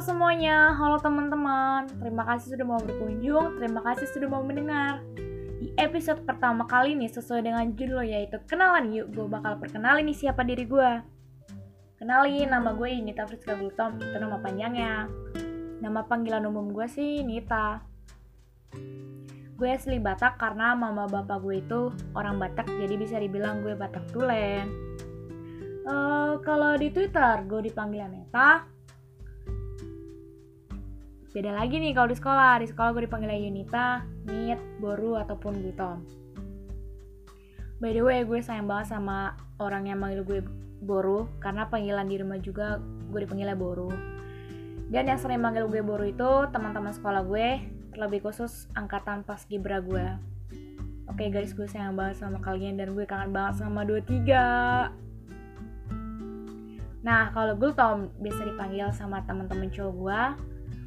semuanya, halo teman-teman. Terima kasih sudah mau berkunjung, terima kasih sudah mau mendengar. Di episode pertama kali ini sesuai dengan judul yaitu kenalan yuk, gue bakal perkenalin nih siapa diri gue. Kenalin, nama gue Nita Friska Gultom, itu nama panjangnya. Nama panggilan umum gue sih Nita. Gue asli Batak karena mama bapak gue itu orang Batak, jadi bisa dibilang gue Batak Tulen. Uh, kalau di Twitter gue dipanggil Neta, beda lagi nih kalau di sekolah. Di sekolah gue dipanggil Yunita, Nit, Boru ataupun Gutom. By the way gue sayang banget sama orang yang manggil gue Boru karena panggilan di rumah juga gue dipanggilnya Boru. Dan yang sering manggil gue Boru itu teman-teman sekolah gue terlebih khusus angkatan pas Gibra gue. Oke guys gue sayang banget sama kalian dan gue kangen banget sama 23 Nah, kalau gue Tom biasa dipanggil sama teman-teman cowok gue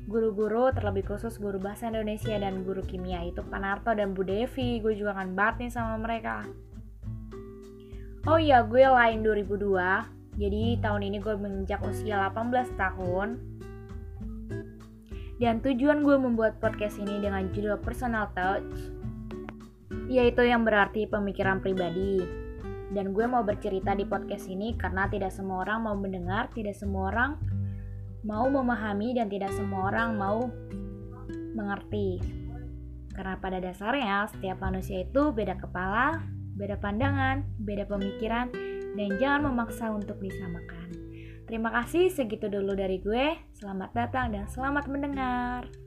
guru-guru terlebih khusus guru bahasa Indonesia dan guru kimia. Itu Panarto dan Bu Devi gue juga akan bahas nih sama mereka. Oh iya gue lain 2002 jadi tahun ini gue menginjak usia 18 tahun. Dan tujuan gue membuat podcast ini dengan judul personal touch yaitu yang berarti pemikiran pribadi. Dan gue mau bercerita di podcast ini karena tidak semua orang mau mendengar tidak semua orang mau memahami dan tidak semua orang mau mengerti. Karena pada dasarnya setiap manusia itu beda kepala, beda pandangan, beda pemikiran, dan jangan memaksa untuk disamakan. Terima kasih segitu dulu dari gue. Selamat datang dan selamat mendengar.